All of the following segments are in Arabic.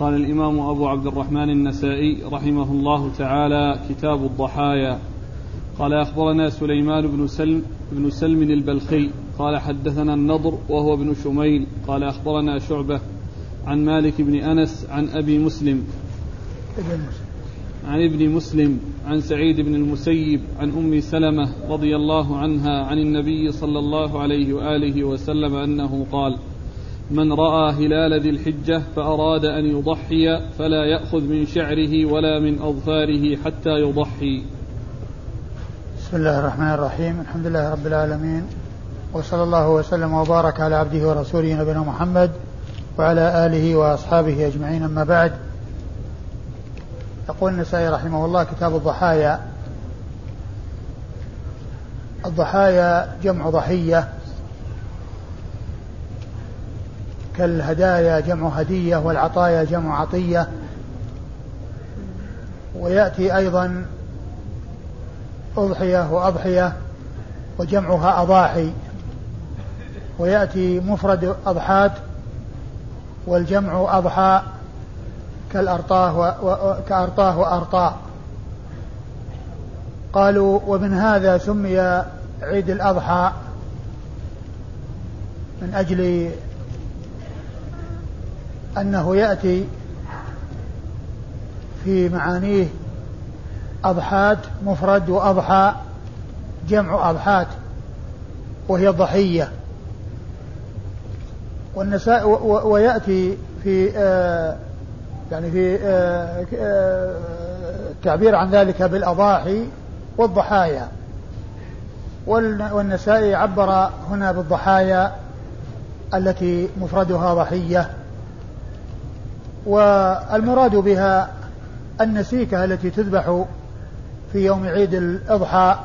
قال الإمام أبو عبد الرحمن النسائي رحمه الله تعالى كتاب الضحايا. قال أخبرنا سليمان بن سلم بن سلم البلخي قال حدثنا النضر وهو ابن شميل قال أخبرنا شعبة عن مالك بن أنس عن أبي مسلم. عن ابن مسلم عن سعيد بن المسيب عن أم سلمة رضي الله عنها عن النبي صلى الله عليه وآله وسلم أنه قال: من رأى هلال ذي الحجة فأراد أن يضحي فلا يأخذ من شعره ولا من أظفاره حتى يضحي. بسم الله الرحمن الرحيم، الحمد لله رب العالمين. وصلى الله وسلم وبارك على عبده ورسوله نبينا محمد وعلى آله وأصحابه أجمعين. أما بعد يقول النسائي رحمه الله كتاب الضحايا. الضحايا جمع ضحية. كالهدايا جمع هدية والعطايا جمع عطية. ويأتي أيضا أضحية وأضحية وجمعها أضاحي. ويأتي مفرد أضحات والجمع أضحى كالأرطاه و... كأرطاه وأرطاء. قالوا ومن هذا سمي عيد الأضحى من أجل أنه يأتي في معانيه أضحات مفرد وأضحى جمع أضحات وهي الضحية والنساء ويأتي في آه يعني في آه، آه، التعبير عن ذلك بالأضاحي والضحايا. والنسائي عبر هنا بالضحايا التي مفردها ضحية. والمراد بها النسيكة التي تذبح في يوم عيد الأضحى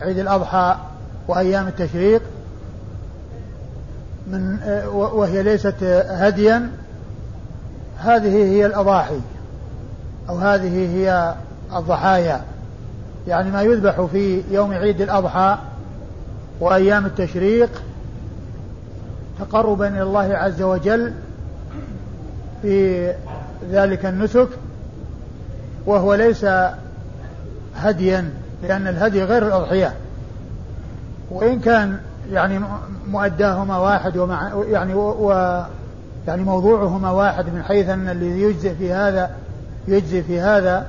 عيد الأضحى وأيام التشريق من وهي ليست هديا هذه هي الأضاحي أو هذه هي الضحايا. يعني ما يذبح في يوم عيد الأضحى وأيام التشريق تقربا إلى الله عز وجل في ذلك النسك وهو ليس هديا لأن الهدي غير الأضحية. وإن كان يعني مؤداهما واحد ومع يعني و يعني موضوعهما واحد من حيث أن الذي يجزئ في هذا يجزي في هذا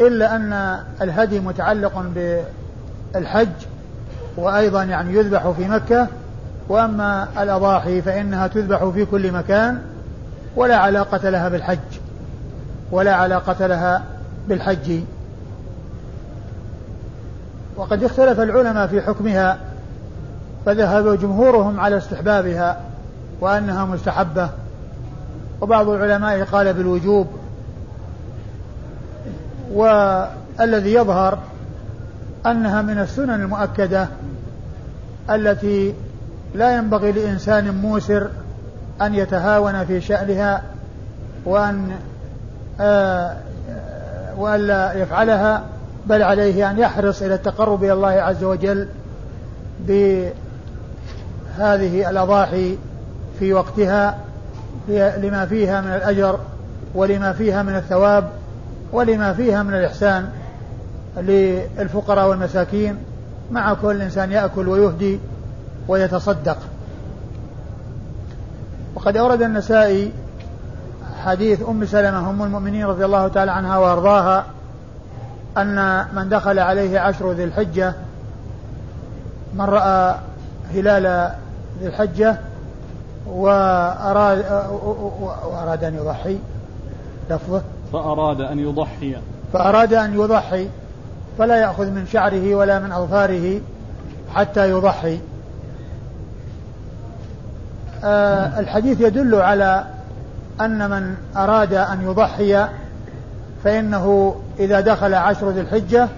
إلا أن الهدي متعلق بالحج وأيضا يعني يذبح في مكة وأما الأضاحي فإنها تذبح في كل مكان. ولا علاقة لها بالحج ولا علاقة لها بالحج. وقد اختلف العلماء في حكمها فذهب جمهورهم على استحبابها وأنها مستحبة. وبعض العلماء قال بالوجوب. والذي يظهر أنها من السنن المؤكدة التي لا ينبغي لإنسان موسر أن يتهاون في شأنها وأن آه وألا يفعلها بل عليه أن يحرص إلى التقرب إلى الله عز وجل بهذه الأضاحي في وقتها لما فيها من الأجر ولما فيها من الثواب ولما فيها من الإحسان للفقراء والمساكين. مع كل إنسان يأكل ويهدي ويتصدق. وقد أورد النسائي حديث أم سلمة أم المؤمنين رضي الله تعالى عنها وأرضاها أن من دخل عليه عشر ذي الحجة من رأى هلال ذي الحجة وأراد وأراد أن يضحي لفظه. فأراد أن يضحي. فأراد أن يضحي فلا يأخذ من شعره ولا من أظفاره حتى يضحي. الحديث يدل على أن من أراد أن يضحي فإنه إذا دخل عشر ذي الحجة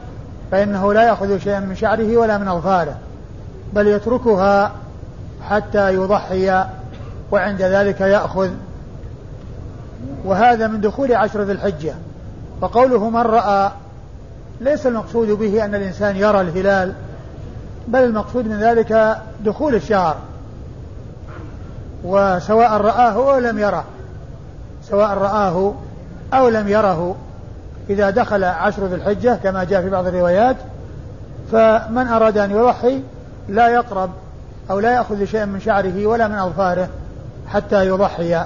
فإنه لا يأخذ شيئا من شعره ولا من أظفاره بل يتركها حتى يضحي وعند ذلك يأخذ. وهذا من دخول عشر ذي الحجة. وقوله من رأى ليس المقصود به أن الإنسان يرى الهلال بل المقصود من ذلك دخول الشهر. وسواء رآه أو لم يره. سواء رآه أو لم يره. إذا دخل عشر ذي الحجة كما جاء في بعض الروايات فمن أراد أن يضحي لا يقرب أو لا يأخذ شيئا من شعره ولا من أظفاره حتى يضحي.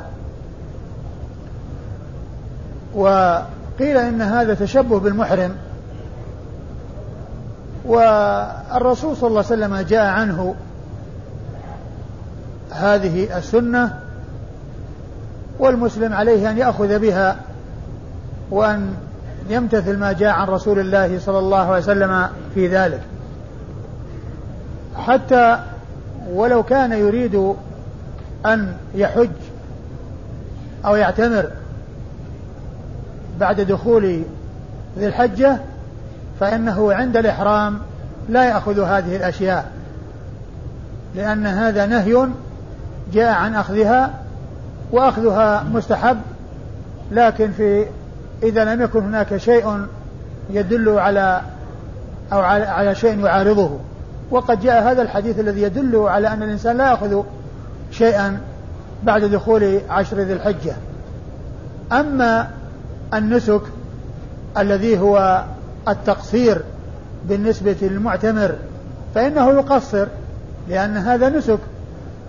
وقيل إن هذا تشبه بالمحرم. والرسول صلى الله عليه وسلم جاء عنه هذه السنة والمسلم عليه أن يأخذ بها وأن يمتثل ما جاء عن رسول الله صلى الله عليه وسلم في ذلك. حتى ولو كان يريد أن يحج أو يعتمر بعد دخول ذي الحجة فإنه عند الإحرام لا يأخذ هذه الأشياء لأن هذا نهي جاء عن أخذها وأخذها مستحب لكن في إذا لم يكن هناك شيء يدل على أو على شيء يعارضه. وقد جاء هذا الحديث الذي يدل على أن الإنسان لا يأخذ شيئا بعد دخول عشر ذي الحجة. أما النسك الذي هو التقصير بالنسبة للمعتمر فإنه يقصر لأن هذا نسك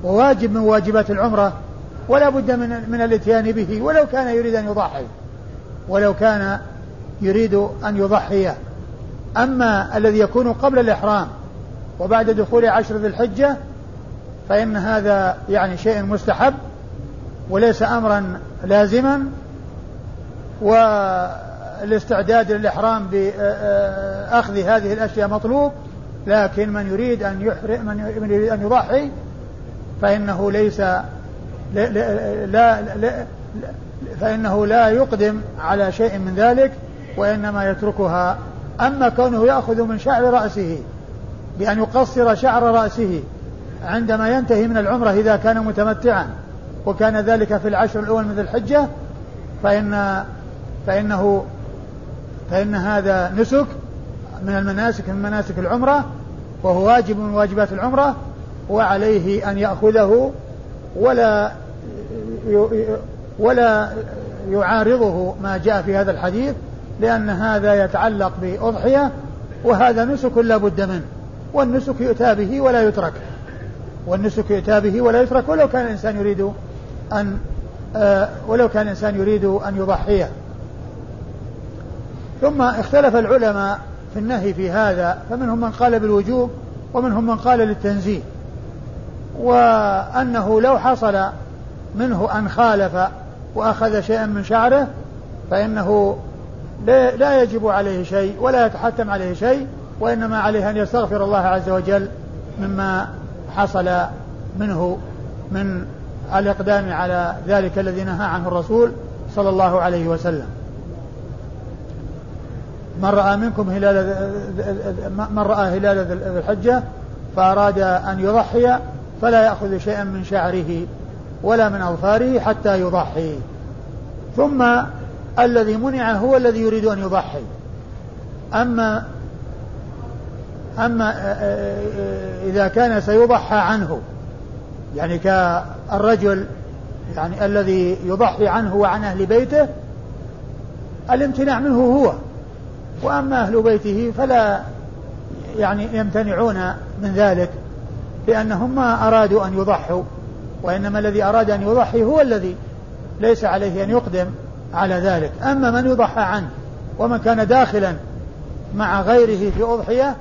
وواجب من واجبات العمرة ولا بد من من الاتيان به ولو كان يريد أن يضحي ولو كان يريد أن يضحي. أما الذي يكون قبل الإحرام وبعد دخول عشر ذي الحجة فإن هذا يعني شيء مستحب وليس أمرا لازما. والاستعداد للإحرام بأخذ هذه الأشياء مطلوب لكن من يريد أن يحرم من يريد أن يضحي فإنه ليس لا, لا, لا, لا فإنه لا يقدم على شيء من ذلك وإنما يتركها. أما كونه يأخذ من شعر رأسه بأن يقصر شعر رأسه عندما ينتهي من العمرة إذا كان متمتعا وكان ذلك في العشر الأول من الحجة فإن فإنه فإن هذا نسك من المناسك من مناسك العمرة وهو واجب من واجبات العمرة وعليه أن يأخذه ولا ولا يعارضه ما جاء في هذا الحديث لأن هذا يتعلق بأضحية وهذا نسك لا بد منه والنسك يؤتى به ولا يترك. والنسك يؤتى به ولا يترك ولو كان الإنسان يريد أن آه ولو كان الإنسان يريد أن يضحيه. ثم اختلف العلماء في النهي في هذا فمنهم من قال بالوجوب ومنهم من قال للتنزيه. وأنه لو حصل منه أن خالف وأخذ شيئا من شعره فإنه لا يجب عليه شيء ولا يتحتم عليه شيء وإنما عليه أن يستغفر الله عز وجل مما حصل منه من الإقدام على ذلك الذي نهى عنه الرسول صلى الله عليه وسلم. من رأى منكم هلال من رأى هلال ذي الحجة فأراد أن يضحي فلا يأخذ شيئا من شعره ولا من أظفاره حتى يضحي. ثم الذي منع هو الذي يريد أن يضحي. أما أما إذا كان سيضحى عنه يعني كالرجل يعني الذي يضحي عنه وعن أهل بيته الامتناع منه هو. وأما أهل بيته فلا يعني يمتنعون من ذلك. لأنهم ما أرادوا أن يضحوا وإنما الذي أراد أن يضحي هو الذي ليس عليه أن يقدم على ذلك. أما من يضحى عنه ومن كان داخلا مع غيره في أضحية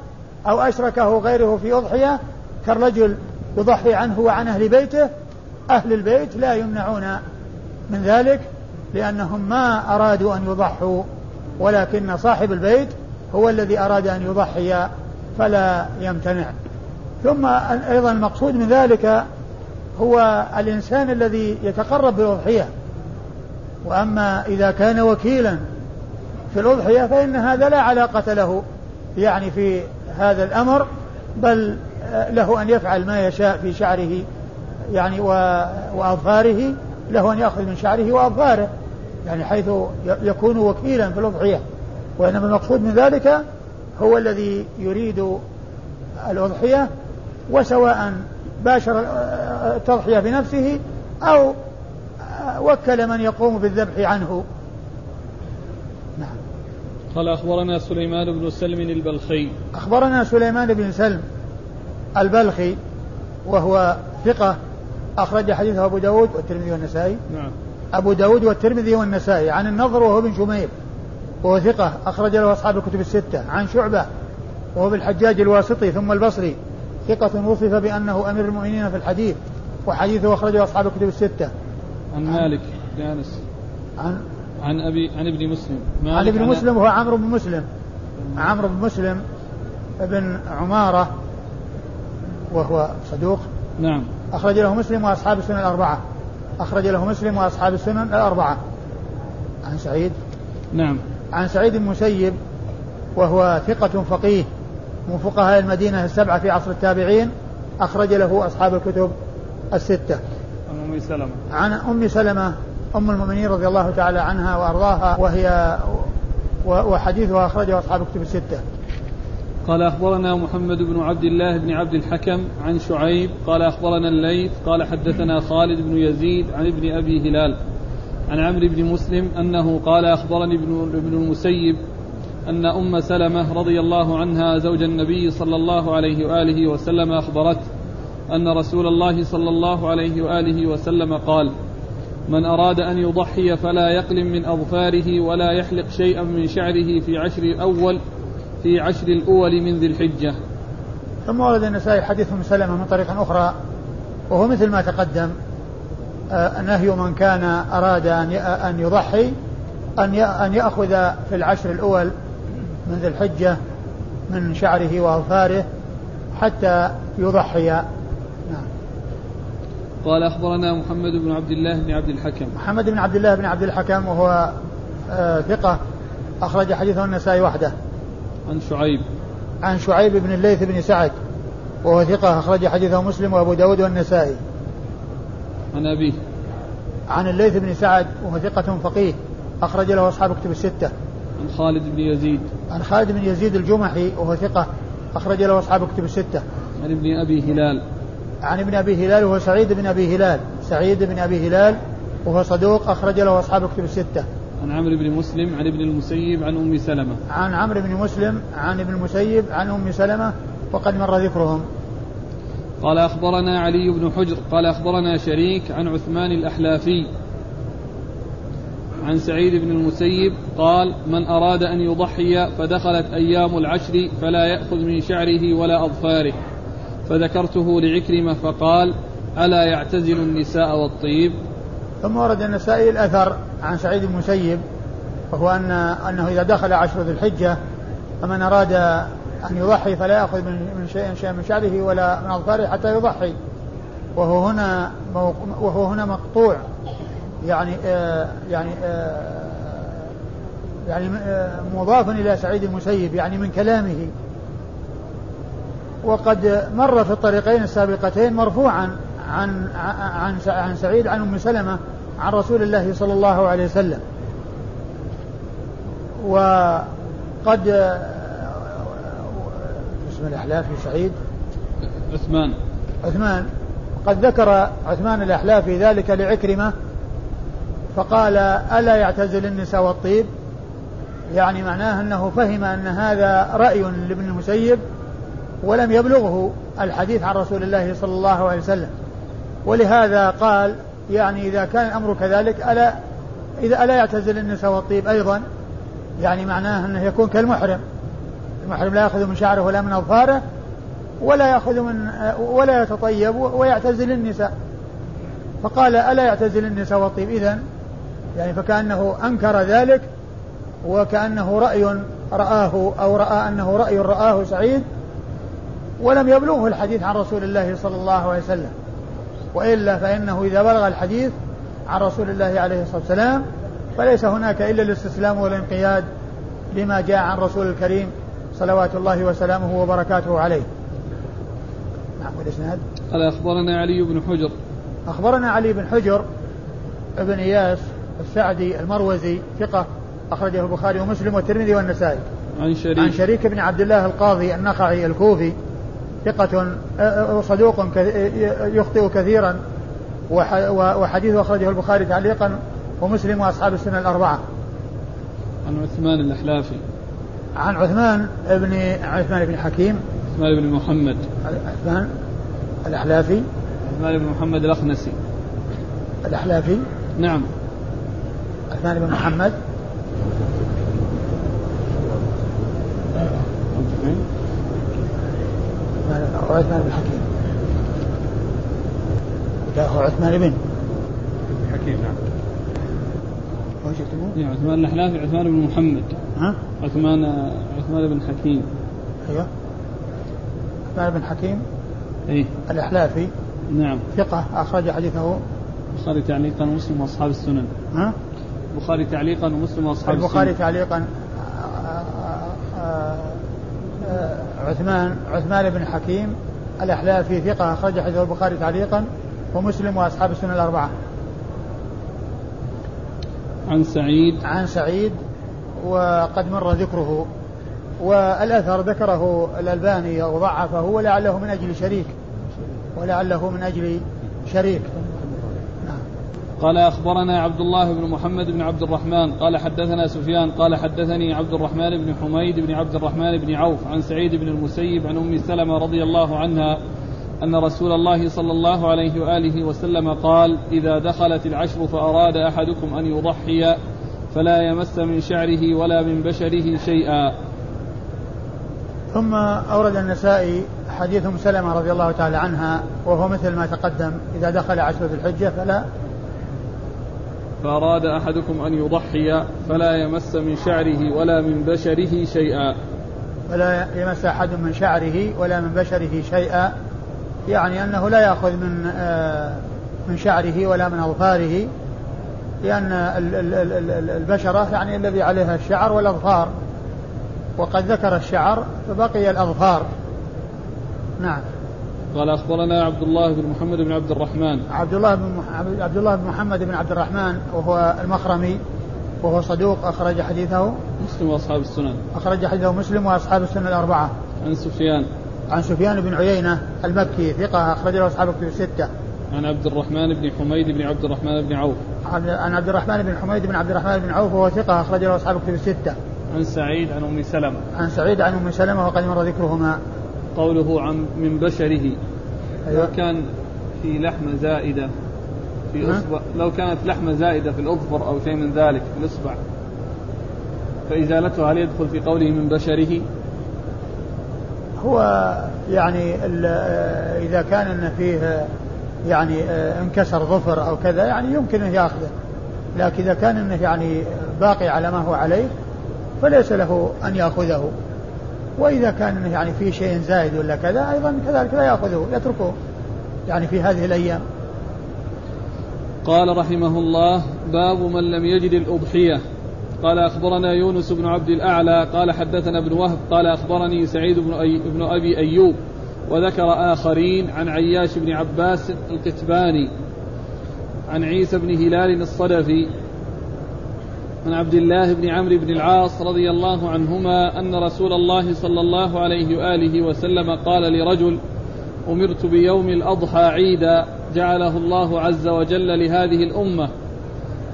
أو أشركه غيره في أضحية كالرجل يضحي عنه وعن أهل بيته أهل البيت لا يمنعون من ذلك لأنهم ما أرادوا أن يضحوا ولكن صاحب البيت هو الذي أراد أن يضحي فلا يمتنع. ثم أيضا المقصود من ذلك هو الإنسان الذي يتقرب بالأضحية. وأما إذا كان وكيلا في الأضحية فإن هذا لا علاقة له يعني في هذا الأمر بل له أن يفعل ما يشاء في شعره يعني وأظفاره له أن يأخذ من شعره وأظفاره يعني حيث يكون وكيلا في الأضحية. وإنما المقصود من ذلك هو الذي يريد الأضحية وسواء باشر التضحية بنفسه أو وكل من يقوم بالذبح عنه. نعم. قال أخبرنا سليمان بن سلم البلخي. أخبرنا سليمان بن سلم البلخي وهو ثقة أخرج حديثه أبو داود والترمذي والنسائي. نعم. أبو داود والترمذي والنسائي. عن النضر وهو بن شمير. وهو ثقة أخرج له أصحاب الكتب الستة. عن شعبة وهو بالحجاج الواسطي ثم البصري. ثقة وصف بأنه أمير المؤمنين في الحديث وحديثه أخرجه أصحاب الكتب الستة. عن مالك بن أنس. عن عن أبي عن ابن مسلم. عن مالك ابن مسلم وهو عمرو بن مسلم. عمرو بن مسلم بن عمارة وهو صدوق. نعم. أخرج له مسلم وأصحاب السنن الأربعة. أخرج له مسلم وأصحاب السنن الأربعة. عن سعيد. نعم. عن سعيد المسيب وهو ثقة فقيه. من فقهاء المدينة السبعة في عصر التابعين أخرج له أصحاب الكتب الستة. عن أم سلمة. عن أم سلمة أم المؤمنين رضي الله تعالى عنها وأرضاها وهي وحديثها أخرجه أصحاب الكتب الستة. قال أخبرنا محمد بن عبد الله بن عبد الحكم عن شعيب قال أخبرنا الليث قال حدثنا خالد بن يزيد عن ابن أبي هلال عن عمرو بن مسلم أنه قال أخبرني ابن, ابن المسيب أن أم سلمة رضي الله عنها زوج النبي صلى الله عليه وآله وسلم أخبرته أن رسول الله صلى الله عليه وآله وسلم قال من أراد أن يضحي فلا يقلم من أظفاره ولا يحلق شيئا من شعره في عشر الأول في عشر الأول من ذي الحجة. ثم ورد النسائي حديث أم سلمة من طريق أخرى وهو مثل ما تقدم آه، نهي من كان أراد أن أن يضحي أن يأخذ في العشر الأول من ذي الحجة من شعره وأظفاره حتى يضحي. نعم. قال أخبرنا محمد بن عبد الله بن عبد الحكم. محمد بن عبد الله بن عبد الحكم وهو آه ثقة أخرج حديثه النسائي وحده. عن شعيب. عن شعيب بن الليث بن سعد وهو ثقة أخرج حديثه مسلم وأبو داود والنسائي. عن أبيه. عن الليث بن سعد وهو ثقة فقيه أخرج له أصحاب كتب الستة. عن خالد بن يزيد. عن خالد بن يزيد الجمحي وهو ثقة أخرج له أصحاب كتب الستة. عن ابن أبي هلال. عن ابن أبي هلال وهو سعيد بن أبي هلال. سعيد بن أبي هلال وهو صدوق أخرج له أصحاب كتب الستة. عن عمرو بن مسلم عن ابن المسيب عن أم سلمة. عن عمرو بن مسلم عن ابن المسيب عن أم سلمة وقد مر ذكرهم. قال أخبرنا علي بن حجر قال أخبرنا شريك عن عثمان الأحلافي. عن سعيد بن المسيب قال من أراد أن يضحي فدخلت أيام العشر فلا يأخذ من شعره ولا أظفاره. فذكرته لعكرمة فقال ألا يعتزل النساء والطيب؟ ثم ورد النسائي الأثر عن سعيد بن المسيب وهو أن أنه إذا دخل عشر ذي الحجة فمن أراد أن يضحي فلا يأخذ من شيء شيء من شعره ولا من أظفاره حتى يضحي. وهو هنا وهو هنا مقطوع. يعني آه يعني آه يعني آه مضاف إلى سعيد المسيب يعني من كلامه. وقد مر في الطريقين السابقتين مرفوعا عن عن عن سعيد عن أم سلمة عن رسول الله صلى الله عليه وسلم. وقد اسم الأحلاف سعيد؟ عثمان. عثمان. قد ذكر عثمان الاحلافي ذلك لعكرمة فقال ألا يعتزل النساء والطيب؟ يعني معناه أنه فهم أن هذا رأي لابن المسيب ولم يبلغه الحديث عن رسول الله صلى الله عليه وسلم. ولهذا قال يعني إذا كان الأمر كذلك ألا إذا ألا يعتزل النساء والطيب أيضا؟ يعني معناه أنه يكون كالمحرم. المحرم لا يأخذ من شعره ولا من أظفاره ولا يأخذ من ولا يتطيب ويعتزل النساء. فقال ألا يعتزل النساء والطيب؟ إذا يعني فكأنه أنكر ذلك وكأنه رأي رآه أو رأى أنه رأي رآه سعيد ولم يبلغه الحديث عن رسول الله صلى الله عليه وسلم. وإلا فإنه إذا بلغ الحديث عن رسول الله عليه الصلاة والسلام فليس هناك إلا الاستسلام والانقياد لما جاء عن رسول الكريم صلوات الله وسلامه وبركاته عليه. نعم والإسناد؟ قال أخبرنا علي بن حجر. أخبرنا علي بن حجر ابن إياس السعدي المروزي ثقة أخرجه البخاري ومسلم والترمذي والنسائي. عن شريك. عن شريك بن عبد الله القاضي النخعي الكوفي ثقة صدوق يخطئ كثيرا وحديثه أخرجه البخاري تعليقا ومسلم وأصحاب السنة الأربعة. عن عثمان الأحلافي. عن عثمان بن عثمان بن حكيم. عثمان بن محمد. عثمان الأحلافي. عثمان بن محمد الأخنسي. الأحلافي. نعم. عثمان بن محمد. عثمان بن حكيم. لا هو عثمان بن. حكيم نعم. وجدتموه؟ نعم عثمان الأحلافي عثمان بن محمد. ها؟ عثمان عثمان بن حكيم. أيوه. عثمان بن حكيم. إيه. الأحلافي نعم. ثقة أخرج حديثه. البخاري تعليقا ومسلم وأصحاب السنن. ها؟ البخاري تعليقا ومسلم وأصحاب السنن البخاري تعليقا عثمان عثمان بن حكيم الأحلافي ثقة أخرج حديثه البخاري تعليقا ومسلم وأصحاب السنن الأربعة. عن سعيد. عن سعيد وقد مر ذكره والأثر ذكره الألباني وضعفه ولعله من أجل شريك ولعله من أجل شريك. قال أخبرنا عبد الله بن محمد بن عبد الرحمن قال حدثنا سفيان قال حدثني عبد الرحمن بن حميد بن عبد الرحمن بن عوف عن سعيد بن المسيب عن أم سلمة رضي الله عنها أن رسول الله صلى الله عليه وآله وسلم قال إذا دخلت العشر فأراد أحدكم أن يضحي فلا يمس من شعره ولا من بشره شيئا. ثم أورد النسائي حديث أم سلمة رضي الله تعالى عنها وهو مثل ما تقدم إذا دخل عشر ذي الحجة فلا فأراد أحدكم أن يضحي فلا يمس من شعره ولا من بشره شيئا. فلا يمس أحد من شعره ولا من بشره شيئا. يعني أنه لا يأخذ من آه، من شعره ولا من أظفاره لأن البشرة يعني الذي عليها الشعر والأظفار. وقد ذكر الشعر فبقي الأظفار. نعم. قال أخبرنا عبد الله بن محمد بن عبد الرحمن. عبد الله بن عبد الله بن محمد بن عبد الرحمن وهو المخرمي وهو صدوق أخرج حديثه. مسلم وأصحاب السنن. أخرج حديثه مسلم وأصحاب السنن الأربعة. عن سفيان. عن سفيان بن عيينة المكي ثقة أخرج له أصحاب الكتب الستة. عن عبد الرحمن بن حميد بن عبد الرحمن بن عوف. عن عبد الرحمن بن حميد بن عبد الرحمن بن عوف وهو ثقة أخرج له أصحاب الكتب الستة. عن سعيد عن أم سلمة. عن سعيد عن أم سلمة وقد مر ذكرهما. قوله عن من بشره أيوة. لو كان في لحمة زائدة في أصبع لو كانت لحمة زائدة في الأظفر أو شيء من ذلك في الإصبع فإزالتها هل يدخل في قوله من بشره؟ هو يعني إذا كان أن فيه يعني انكسر ظفر أو كذا يعني يمكن أن يأخذه لكن إذا كان أنه يعني باقي على ما هو عليه فليس له أن يأخذه وإذا كان يعني في شيء زائد ولا كذا أيضا كذلك لا يأخذه يتركه يعني في هذه الأيام. قال رحمه الله باب من لم يجد الأضحية. قال أخبرنا يونس بن عبد الأعلى قال حدثنا ابن وهب قال أخبرني سعيد بن, أي بن أبي أيوب وذكر آخرين عن عياش بن عباس القتباني عن عيسى بن هلال الصدفي عن عبد الله بن عمرو بن العاص رضي الله عنهما أن رسول الله صلى الله عليه وآله وسلم قال لرجل أمرت بيوم الأضحى عيدا جعله الله عز وجل لهذه الأمة.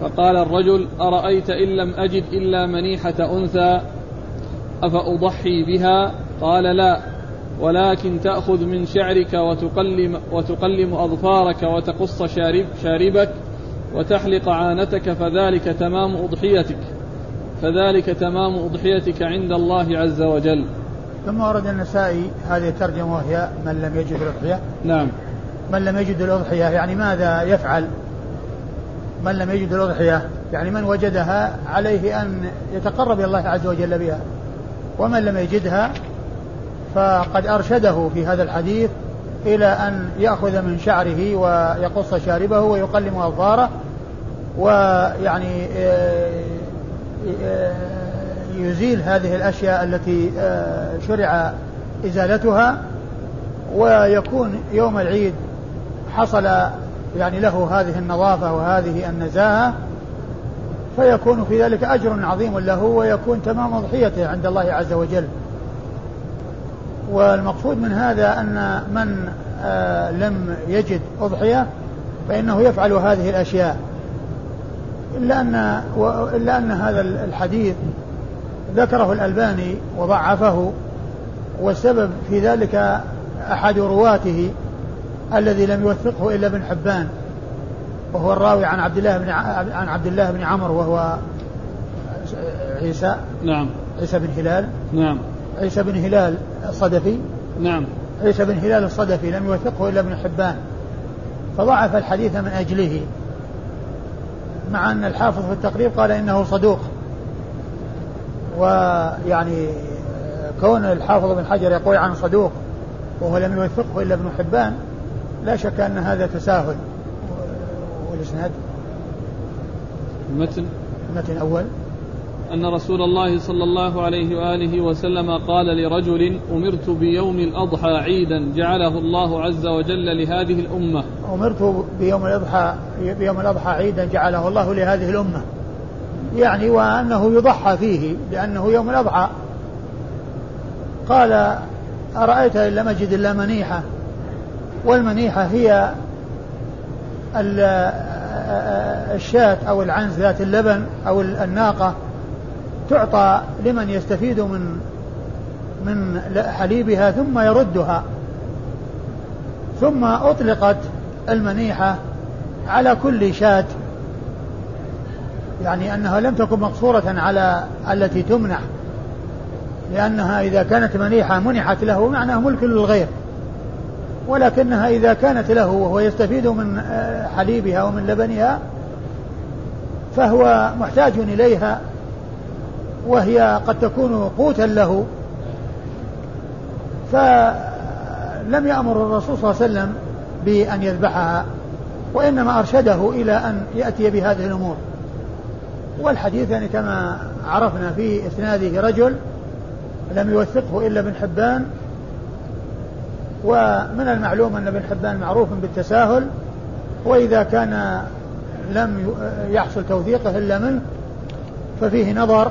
فقال الرجل أرأيت إن لم أجد إلا منيحة أنثى أفأضحي بها؟ قال لا ولكن تأخذ من شعرك وتقلم, وتقلم أظفارك وتقص شارب شاربك وتحلق عانتك فذلك تمام أضحيتك فذلك تمام أضحيتك عند الله عز وجل. ثم ورد النسائي هذه الترجمة وهي من لم يجد الأضحية. نعم. من لم يجد الأضحية يعني ماذا يفعل؟ من لم يجد الأضحية يعني من وجدها عليه أن يتقرب إلى الله عز وجل بها. ومن لم يجدها فقد أرشده في هذا الحديث إلى أن يأخذ من شعره ويقص شاربه ويقلم أظفاره ويعني آه، آه، يزيل هذه الأشياء التي آه، شرع إزالتها ويكون يوم العيد حصل يعني له هذه النظافة وهذه النزاهة فيكون في ذلك أجر عظيم له ويكون تمام أضحيته عند الله عز وجل. والمقصود من هذا أن من آه لم يجد أضحية فإنه يفعل هذه الأشياء. إلا أن إلا أن هذا الحديث ذكره الألباني وضعفه والسبب في ذلك أحد رواته الذي لم يوثقه إلا ابن حبان وهو الراوي عن عبد الله بن عن عبد الله بن عمرو وهو عيسى نعم. عيسى بن هلال. نعم. عيسى بن هلال الصدفي؟ نعم. عيسى بن هلال الصدفي لم يوثقه إلا ابن حبان. فضعف الحديث من أجله مع أن الحافظ في التقريب قال إنه صدوق. ويعني كون الحافظ بن حجر يقول عن صدوق وهو لم يوثقه إلا ابن حبان لا شك أن هذا تساهل. والإسناد؟ المتن؟ المتن الأول أن رسول الله صلى الله عليه وآله وسلم قال لرجل أمرت بيوم الأضحى عيدا جعله الله عز وجل لهذه الأمة. أمرت بيوم الأضحى بيوم الأضحى عيدا جعله الله لهذه الأمة. يعني وأنه يضحى فيه لأنه يوم الأضحى. قال أرأيت إن لم أجد إلا منيحة. والمنيحة هي الشاة أو العنز ذات اللبن أو الناقة. تعطى لمن يستفيد من من حليبها ثم يردها. ثم أطلقت المنيحة على كل شاة. يعني أنها لم تكن مقصورة على التي تمنح. لأنها إذا كانت منيحة منحت له معناه ملك للغير. ولكنها إذا كانت له وهو يستفيد من حليبها ومن لبنها فهو محتاج إليها. وهي قد تكون قوتا له. فلم يأمر الرسول صلى الله عليه وسلم بأن يذبحها وإنما أرشده إلى أن يأتي بهذه الأمور. والحديث يعني كما عرفنا في إسناده رجل لم يوثقه إلا ابن حبان ومن المعلوم أن ابن حبان معروف بالتساهل وإذا كان لم يحصل توثيقه إلا منه ففيه نظر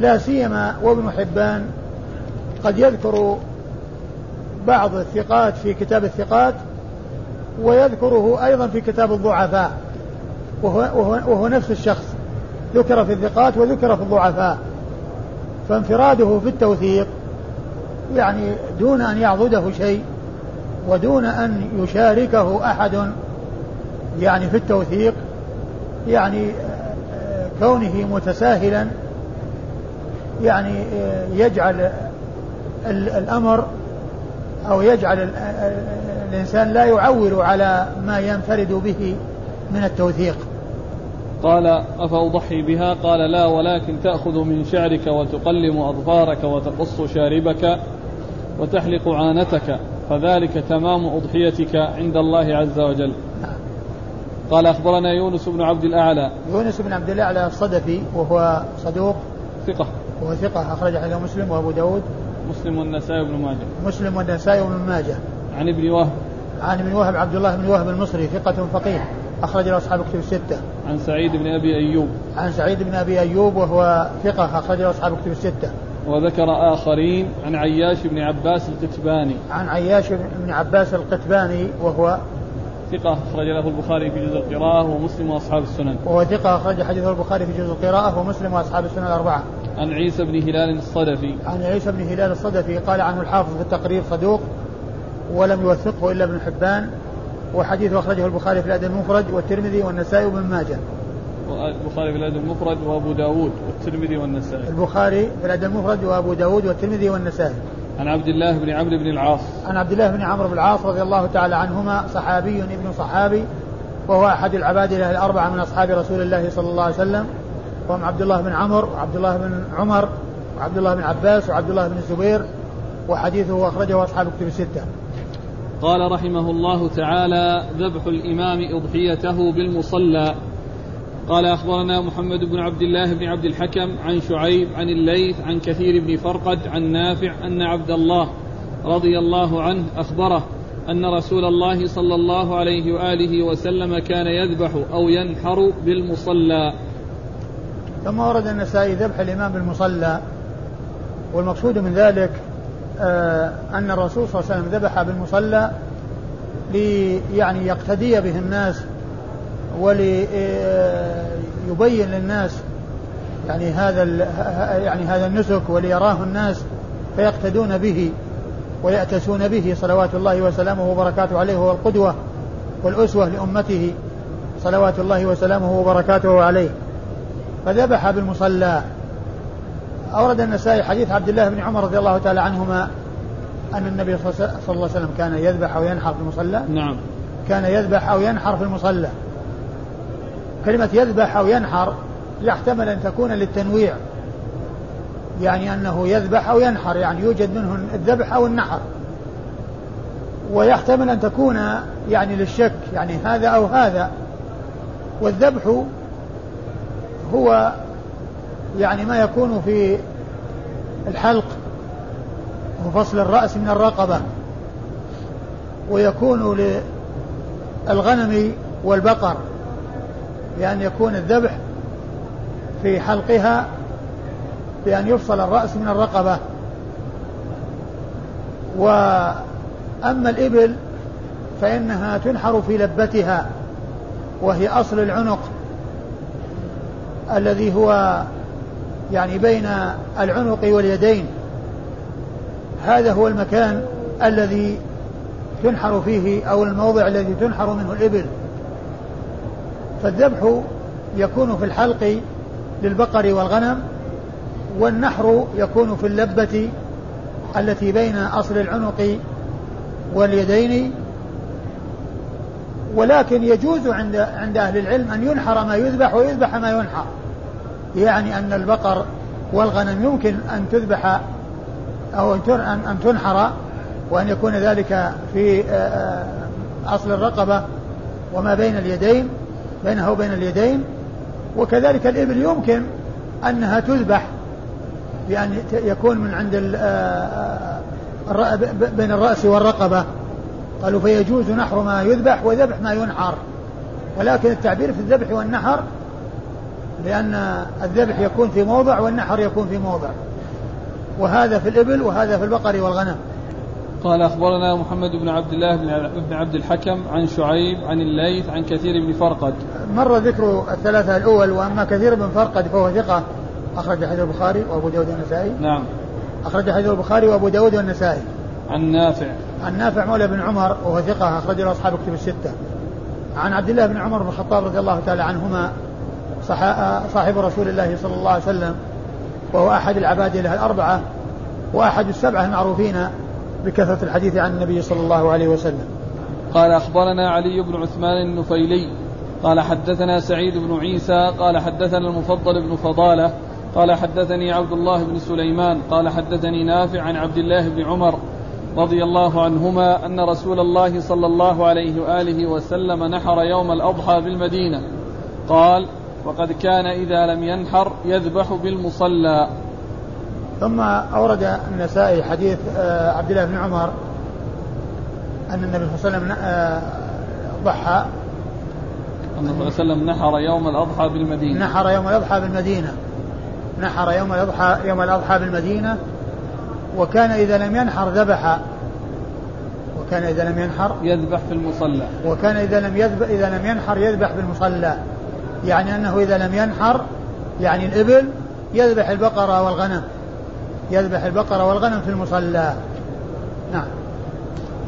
لا سيما وابن حبان قد يذكر بعض الثقات في كتاب الثقات ويذكره أيضا في كتاب الضعفاء. وهو, وهو, وهو نفس الشخص. ذكر في الثقات وذكر في الضعفاء. فانفراده في التوثيق يعني دون أن يعضده شيء ودون أن يشاركه أحد يعني في التوثيق يعني كونه متساهلا يعني يجعل الأمر أو يجعل الإنسان لا يعول على ما ينفرد به من التوثيق. قال أفأضحي بها؟ قال لا ولكن تأخذ من شعرك وتقلم أظفارك وتقص شاربك وتحلق عانتك فذلك تمام أضحيتك عند الله عز وجل. قال أخبرنا يونس بن عبد الأعلى. يونس بن عبد الأعلى الصدفي وهو صدوق. ثقة. وهو ثقة أخرج حديث مسلم وأبو داود مسلم والنسائي وابن ماجه مسلم والنسائي وابن ماجه عن ابن وهب عن ابن وهب عبد الله بن وهب المصري ثقة فقيه أخرج له أصحاب كتب الستة. عن سعيد بن أبي أيوب. عن سعيد بن أبي أيوب وهو ثقة أخرج له أصحاب كتب الستة. وذكر آخرين عن عياش بن عباس القتباني. عن عياش بن عباس القتباني وهو ثقة أخرج له البخاري في جزء القراءة ومسلم وأصحاب السنن. وهو ثقة أخرج حديث البخاري في جزء القراءة ومسلم وأصحاب السنن الأربعة. عن عيسى بن هلال الصدفي. عن عيسى بن هلال الصدفي قال عنه الحافظ في التقرير صدوق ولم يوثقه إلا ابن حبان وحديث أخرجه البخاري في الأدب المفرد والترمذي والنسائي وابن ماجه. البخاري في الأدب المفرد وأبو داود والترمذي والنسائي. البخاري في الأدب المفرد وأبو داود والترمذي والنسائي. عن عبد الله بن عمرو بن العاص. عن عبد الله بن عمرو بن العاص رضي الله تعالى عنهما صحابي ابن صحابي وهو أحد العباد الأربعة من أصحاب رسول الله صلى الله عليه وسلم وهم عبد الله بن عمرو وعبد الله بن عمر وعبد الله بن عباس وعبد الله بن الزبير وحديثه أخرجه أصحاب كتب الستة. قال رحمه الله تعالى ذبح الإمام أضحيته بالمصلى قال أخبرنا محمد بن عبد الله بن عبد الحكم عن شعيب عن الليث عن كثير بن فرقد عن نافع أن عبد الله رضي الله عنه أخبره أن رسول الله صلى الله عليه وآله وسلم كان يذبح أو ينحر بالمصلى ثم ورد النسائي ذبح الإمام بالمصلى. والمقصود من ذلك آه أن الرسول صلى الله عليه وسلم ذبح بالمصلى لي يعني يقتدي به الناس ولي آه للناس يعني هذا يعني هذا النسك وليراه الناس فيقتدون به ويأتسون به صلوات الله وسلامه وبركاته عليه هو القدوة والأسوة لأمته صلوات الله وسلامه وبركاته عليه. فذبح بالمصلى. أورد النسائي حديث عبد الله بن عمر رضي الله تعالى عنهما أن النبي صلى الله عليه وسلم كان يذبح أو ينحر في المصلى. نعم. كان يذبح أو ينحر في المصلى. كلمة يذبح أو ينحر يحتمل أن تكون للتنويع. يعني أنه يذبح أو ينحر يعني يوجد منه الذبح أو النحر. ويحتمل أن تكون يعني للشك يعني هذا أو هذا. والذبح هو يعني ما يكون في الحلق وفصل الرأس من الرقبة ويكون للغنم والبقر بأن يكون الذبح في حلقها بأن يفصل الرأس من الرقبة. وأما الإبل فإنها تنحر في لبتها وهي أصل العنق. الذي هو يعني بين العنق واليدين. هذا هو المكان الذي تنحر فيه أو الموضع الذي تنحر منه الإبل. فالذبح يكون في الحلق للبقر والغنم والنحر يكون في اللبة التي بين أصل العنق واليدين. ولكن يجوز عند عند أهل العلم أن ينحر ما يذبح ويذبح ما ينحر. يعني أن البقر والغنم يمكن أن تذبح أو أن تنحر وأن يكون ذلك في آه، آه، أصل الرقبة وما بين اليدين بينها وبين اليدين. وكذلك الإبل يمكن أنها تذبح بأن يكون من عند آه، بين الرأس والرقبة. قالوا فيجوز نحر ما يذبح وذبح ما ينحر. ولكن التعبير في الذبح والنحر لأن الذبح يكون في موضع والنحر يكون في موضع. وهذا في الإبل وهذا في البقر والغنم. قال أخبرنا محمد بن عبد الله بن عبد الحكم عن شعيب عن الليث عن كثير بن فرقد. مر ذكر الثلاثة الأول وأما كثير بن فرقد فهو ثقة. أخرج حديث البخاري وأبو داود والنسائي. نعم. أخرج حديث البخاري وأبو داود والنسائي. عن نافع. عن نافع مولى بن عمر وهو ثقة أخرج له أصحاب كتب الستة. عن عبد الله بن عمر بن الخطاب رضي الله تعالى عنهما صاحب رسول الله صلى الله عليه وسلم وهو أحد العباد له الأربعة وأحد السبعة المعروفين بكثرة الحديث عن النبي صلى الله عليه وسلم. قال أخبرنا علي بن عثمان النفيلي قال حدثنا سعيد بن عيسى قال حدثنا المفضل بن فضالة قال حدثني عبد الله بن سليمان قال حدثني نافع عن عبد الله بن عمر رضي الله عنهما أن رسول الله صلى الله عليه وآله وسلم نحر يوم الأضحى بالمدينة. قال وقد كان إذا لم ينحر يذبح بالمصلى. ثم أورد النسائي حديث آه، عبد الله بن عمر أن النبي صلى الله عليه وسلم آه، ضحى. النبي صلى الله عليه وسلم نحر يوم الأضحى بالمدينة. نحر يوم الأضحى بالمدينة. نحر يوم الأضحى يوم الأضحى بالمدينة. وكان إذا لم ينحر ذبح. وكان إذا لم ينحر يذبح في المصلى. وكان إذا لم يذبح إذا لم ينحر يذبح في المصلى يعني أنه إذا لم ينحر يعني الإبل يذبح البقرة والغنم يذبح البقرة والغنم في المصلى نعم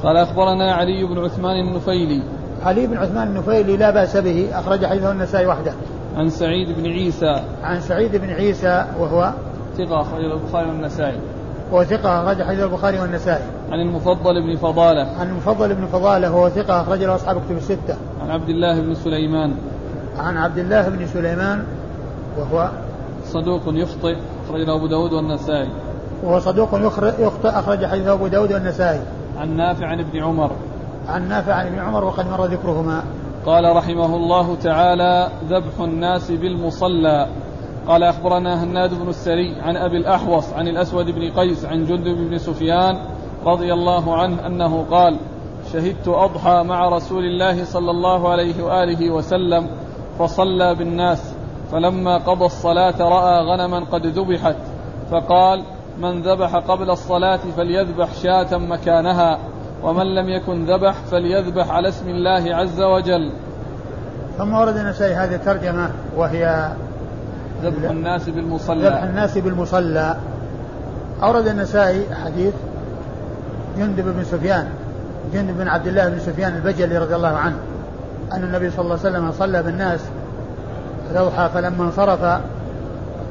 قال أخبرنا علي بن عثمان النفيلي علي بن عثمان النفيلي لا بأس به أخرج حديثه النسائي وحده عن سعيد بن عيسى عن سعيد بن عيسى وهو ثقة أخرج البخاري والنسائي هو ثقة أخرج حديث البخاري والنسائي. عن المفضل بن فضالة. عن المفضل بن فضالة وهو ثقة أخرج له أصحاب كتب الستة. عن عبد الله بن سليمان. عن عبد الله بن سليمان وهو صدوق يخطئ أخرج له أبو داود والنسائي. وهو صدوق يخطئ أخرج حديث أبو داود والنسائي. عن نافع عن ابن عمر. عن نافع عن ابن عمر وقد مر ذكرهما. قال رحمه الله تعالى ذبح الناس بالمصلى قال أخبرنا هناد بن السري عن أبي الأحوص عن الأسود بن قيس عن جندب بن سفيان رضي الله عنه أنه قال شهدت أضحى مع رسول الله صلى الله عليه وآله وسلم فصلى بالناس فلما قضى الصلاة رأى غنما قد ذبحت فقال من ذبح قبل الصلاة فليذبح شاة مكانها ومن لم يكن ذبح فليذبح على اسم الله عز وجل. ثم ورد النسائي هذه الترجمة وهي ذبح الناس بالمصلى. ذبح الناس بالمصلى. أورد النسائي حديث جندب بن سفيان جندب بن عبد الله بن سفيان البجلي رضي الله عنه. أن النبي صلى الله عليه وسلم صلى بالناس الأضحى فلما انصرف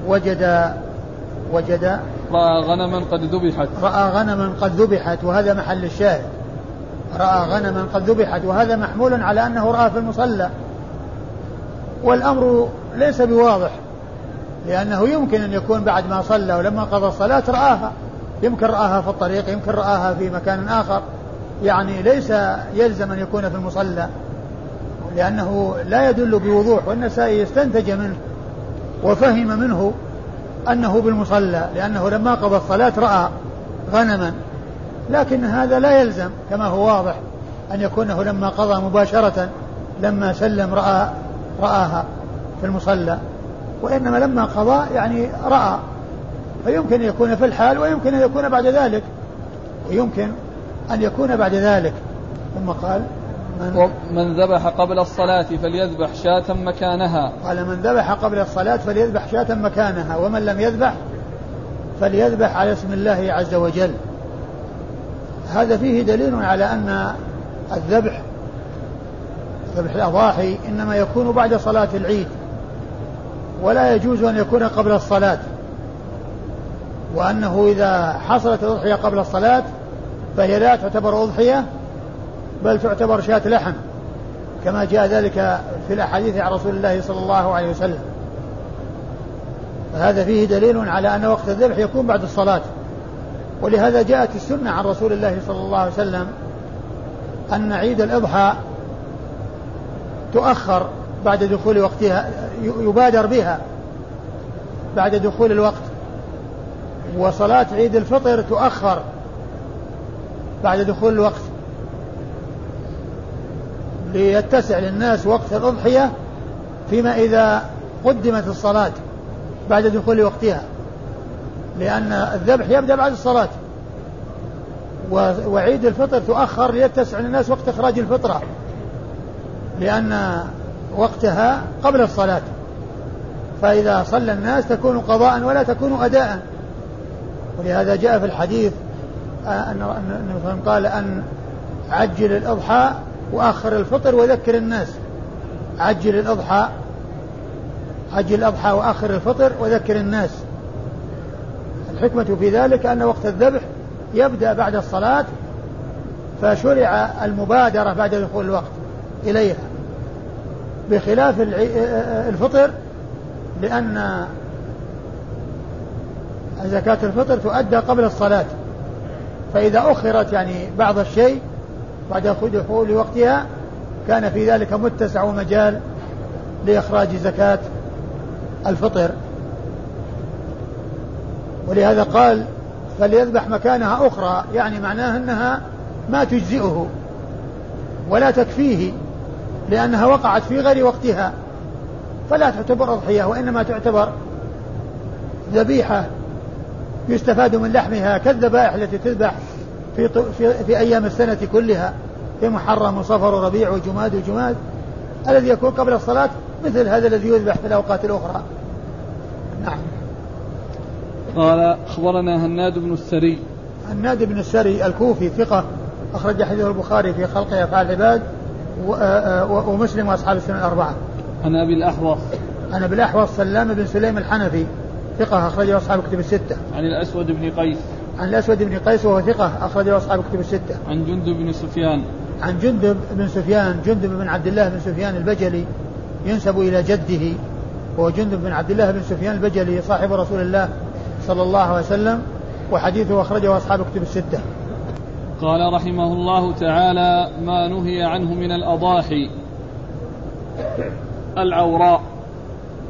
وجد وجد رأى غنما قد ذبحت. رأى غنما قد ذبحت وهذا محل الشاهد. رأى غنما قد ذبحت وهذا محمول على أنه رأى في المصلى. والأمر ليس بواضح لأنه يمكن أن يكون بعد ما صلى ولما قضى الصلاة رآها. يمكن رآها في الطريق يمكن رآها في مكان آخر. يعني ليس يلزم أن يكون في المصلى. لأنه لا يدل بوضوح والنسائي استنتج منه وفهم منه أنه بالمصلى لأنه لما قضى الصلاة رأى غنما. لكن هذا لا يلزم كما هو واضح أن يكونه لما قضى مباشرة لما سلم رأى رآها في المصلى. وإنما لما قضى يعني رأى. فيمكن أن يكون في الحال ويمكن أن يكون بعد ذلك. ويمكن أن يكون بعد ذلك. ثم قال من, ذبح قبل الصلاة فليذبح شاة مكانها. قال من ذبح قبل الصلاة فليذبح شاة مكانها ومن لم يذبح فليذبح على اسم الله عز وجل. هذا فيه دليل على أن الذبح ذبح الأضاحي إنما يكون بعد صلاة العيد ولا يجوز أن يكون قبل الصلاة. وأنه إذا حصلت الأضحية قبل الصلاة فهي لا تعتبر أضحية بل تعتبر شاة لحم كما جاء ذلك في الأحاديث عن رسول الله صلى الله عليه وسلم. فهذا فيه دليل على أن وقت الذبح يكون بعد الصلاة. ولهذا جاءت السنة عن رسول الله صلى الله عليه وسلم أن عيد الأضحى تؤخر بعد دخول وقتها يبادر بها بعد دخول الوقت. وصلاة عيد الفطر تؤخر بعد دخول الوقت. ليتسع للناس وقت الأضحية فيما إذا قدمت الصلاة بعد دخول وقتها. لأن الذبح يبدأ بعد الصلاة. وعيد الفطر تؤخر ليتسع للناس وقت إخراج الفطرة. لأن وقتها قبل الصلاة. فإذا صلى الناس تكون قضاء ولا تكون أداء. ولهذا جاء في الحديث أن النبي قال أن عجل الأضحى وأخر الفطر وذكر الناس. عجل الأضحى عجل الأضحى وأخر الفطر وذكر الناس. الحكمة في ذلك أن وقت الذبح يبدأ بعد الصلاة فشرع المبادرة بعد دخول الوقت إليها. بخلاف الفطر لأن زكاة الفطر تؤدى قبل الصلاة. فإذا أخرت يعني بعض الشيء بعد دخول وقتها كان في ذلك متسع ومجال لإخراج زكاة الفطر. ولهذا قال فليذبح مكانها أخرى يعني معناه أنها ما تجزئه ولا تكفيه لأنها وقعت في غير وقتها. فلا تعتبر أضحية وإنما تعتبر ذبيحة يستفاد من لحمها كالذبائح التي تذبح في, في, في أيام السنة كلها في محرم وصفر وربيع وجماد وجماد الذي يكون قبل الصلاة مثل هذا الذي يذبح في الأوقات الأخرى. نعم. قال أخبرنا هناد بن السري. هناد بن السري الكوفي ثقة أخرج حديث البخاري في خلق أفعال العباد ومسلم وأصحاب السنة الأربعة. عن أبي الأحوص. عن أبي الأحوص سلام بن سليم الحنفي ثقة أخرجه أصحاب كتب الستة. عن الأسود بن قيس. عن الأسود بن قيس وهو ثقة أخرجه أصحاب كتب الستة. عن جندب بن سفيان. عن جندب بن سفيان جندب بن عبد الله بن سفيان البجلي ينسب إلى جده وهو جندب بن عبد الله بن سفيان البجلي صاحب رسول الله صلى الله عليه وسلم وحديثه أخرجه أصحاب كتب الستة. قال رحمه الله تعالى ما نهي عنه من الأضاحي العوراء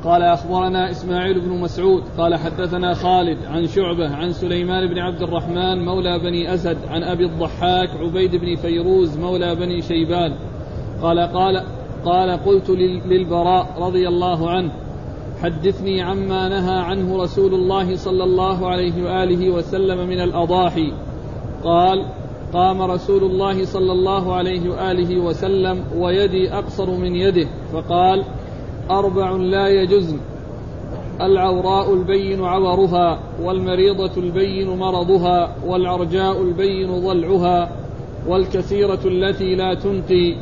قال أخبرنا إسماعيل بن مسعود قال حدثنا خالد عن شعبة عن سليمان بن عبد الرحمن مولى بني أسد عن أبي الضحاك عبيد بن فيروز مولى بني شيبان. قال قال قال قلت للبراء رضي الله عنه حدثني عما نهى عنه رسول الله صلى الله عليه وآله وسلم من الأضاحي. قال قام رسول الله صلى الله عليه وآله وسلم ويدي أقصر من يده. فقال أربع لا يجزن العوراء البين عورها والمريضة البين مرضها والعرجاء البين ضلعها والكثيرة التي لا تنقي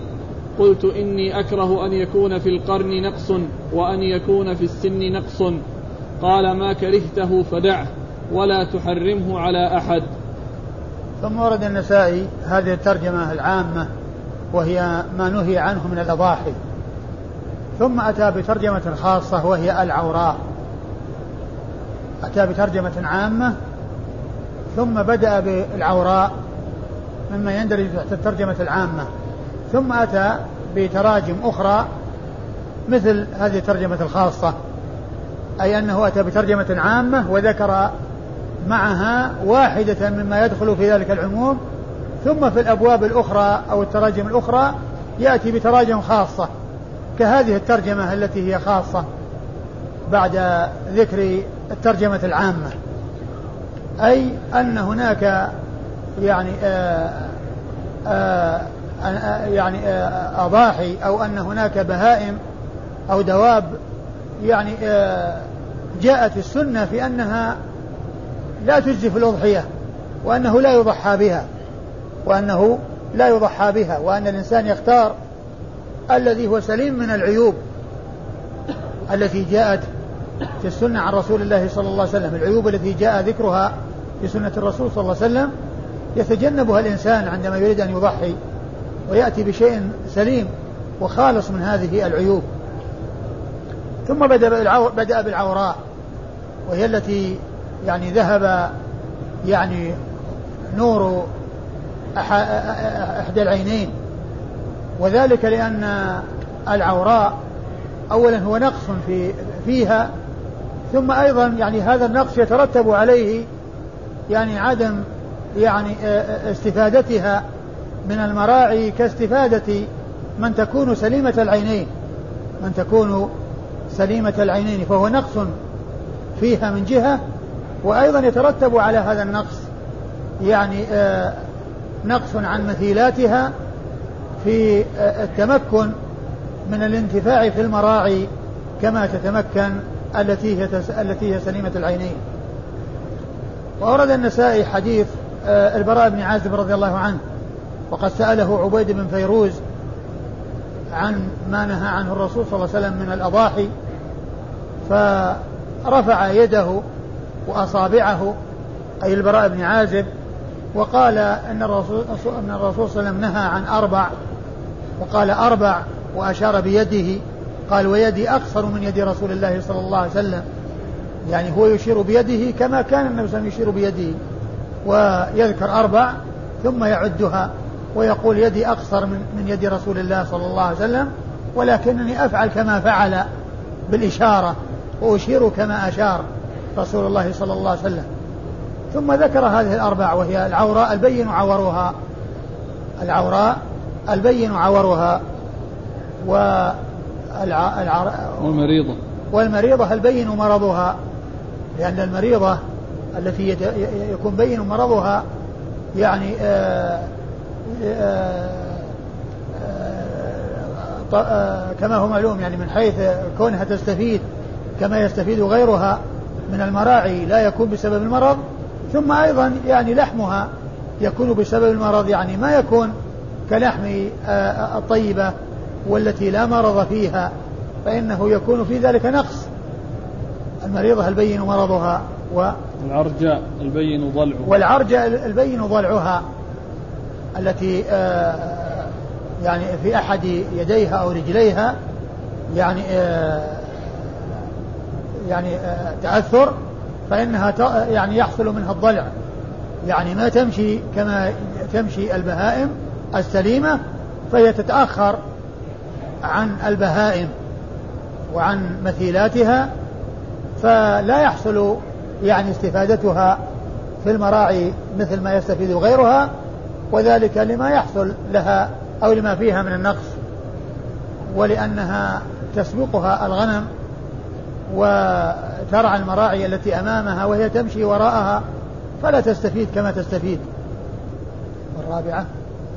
قلت إني أكره أن يكون في القرن نقص وأن يكون في السن نقص. قال ما كرهته فدعه ولا تحرمه على أحد. ثم ورد النسائي هذه الترجمة العامة وهي ما نهي عنه من الأضاحي. ثم أتى بترجمة خاصة وهي العوراء. أتى بترجمة عامة ثم بدأ بالعوراء مما يندرج تحت الترجمة العامة. ثم أتى بتراجم أخرى مثل هذه الترجمة الخاصة أي أنه أتى بترجمة عامة وذكر معها واحدة مما يدخل في ذلك العموم ثم في الأبواب الأخرى أو التراجم الأخرى يأتي بتراجم خاصة. كهذه الترجمة التي هي خاصة بعد ذكر الترجمة العامة أي أن هناك يعني آآ آآ يعني آآ أضاحي أو أن هناك بهائم أو دواب يعني جاءت السنة في أنها لا تجزي في الأضحية وأنه لا يضحى بها وأنه لا يضحى بها وأن الإنسان يختار الذي هو سليم من العيوب التي جاءت في السنة عن رسول الله صلى الله عليه وسلم. العيوب التي جاء ذكرها في سنة الرسول صلى الله عليه وسلم يتجنبها الإنسان عندما يريد أن يضحي ويأتي بشيء سليم وخالص من هذه العيوب. ثم بدأ بالعوراء وهي التي يعني ذهب يعني نور إحدى العينين. وذلك لأن العوراء أولا هو نقص في فيها ثم أيضا يعني هذا النقص يترتب عليه يعني عدم يعني استفادتها من المراعي كاستفادة من تكون سليمة العينين من تكون سليمة العينين فهو نقص فيها من جهة وأيضا يترتب على هذا النقص يعني آه نقص عن مثيلاتها في آه التمكن من الانتفاع في المراعي كما تتمكن التي هي التي هي سليمة العينين. وأورد النسائي حديث آه البراء بن عازب رضي الله عنه وقد سأله عبيد بن فيروز عن ما نهى عنه الرسول صلى الله عليه وسلم من الأضاحي فرفع يده وأصابعه أي البراء بن عازب وقال أن الرسول أن الرسول صلى الله عليه وسلم نهى عن أربع وقال أربع وأشار بيده. قال ويدي أقصر من يد رسول الله صلى الله عليه وسلم. يعني هو يشير بيده كما كان النبي صلى الله عليه وسلم يشير بيده. ويذكر أربع ثم يعدها ويقول يدي أقصر من, من يد رسول الله صلى الله عليه وسلم ولكنني أفعل كما فعل بالإشارة وأشير كما أشار رسول الله صلى الله عليه وسلم. ثم ذكر هذه الأربع وهي العوراء البين عورها العوراء البين عورها والع... والمريضة. والمريضة البين مرضها لأن المريضة التي يكون بين مرضها يعني آآ آآ آآ كما هو معلوم يعني من حيث كونها تستفيد كما يستفيد غيرها من المراعي لا يكون بسبب المرض ثم أيضا يعني لحمها يكون بسبب المرض يعني ما يكون كلحم الطيبة والتي لا مرض فيها فإنه يكون في ذلك نقص. المريضة البين مرضها و العرجاء البين ضلعها. والعرجاء البين ضلعها التي يعني في أحد يديها أو رجليها يعني يعني تأثر فإنها يعني يحصل منها الضلع. يعني ما تمشي كما تمشي البهائم السليمة فهي تتأخر عن البهائم وعن مثيلاتها فلا يحصل يعني استفادتها في المراعي مثل ما يستفيد غيرها وذلك لما يحصل لها أو لما فيها من النقص ولأنها تسبقها الغنم وترعى المراعي التي أمامها وهي تمشي وراءها فلا تستفيد كما تستفيد. الرابعة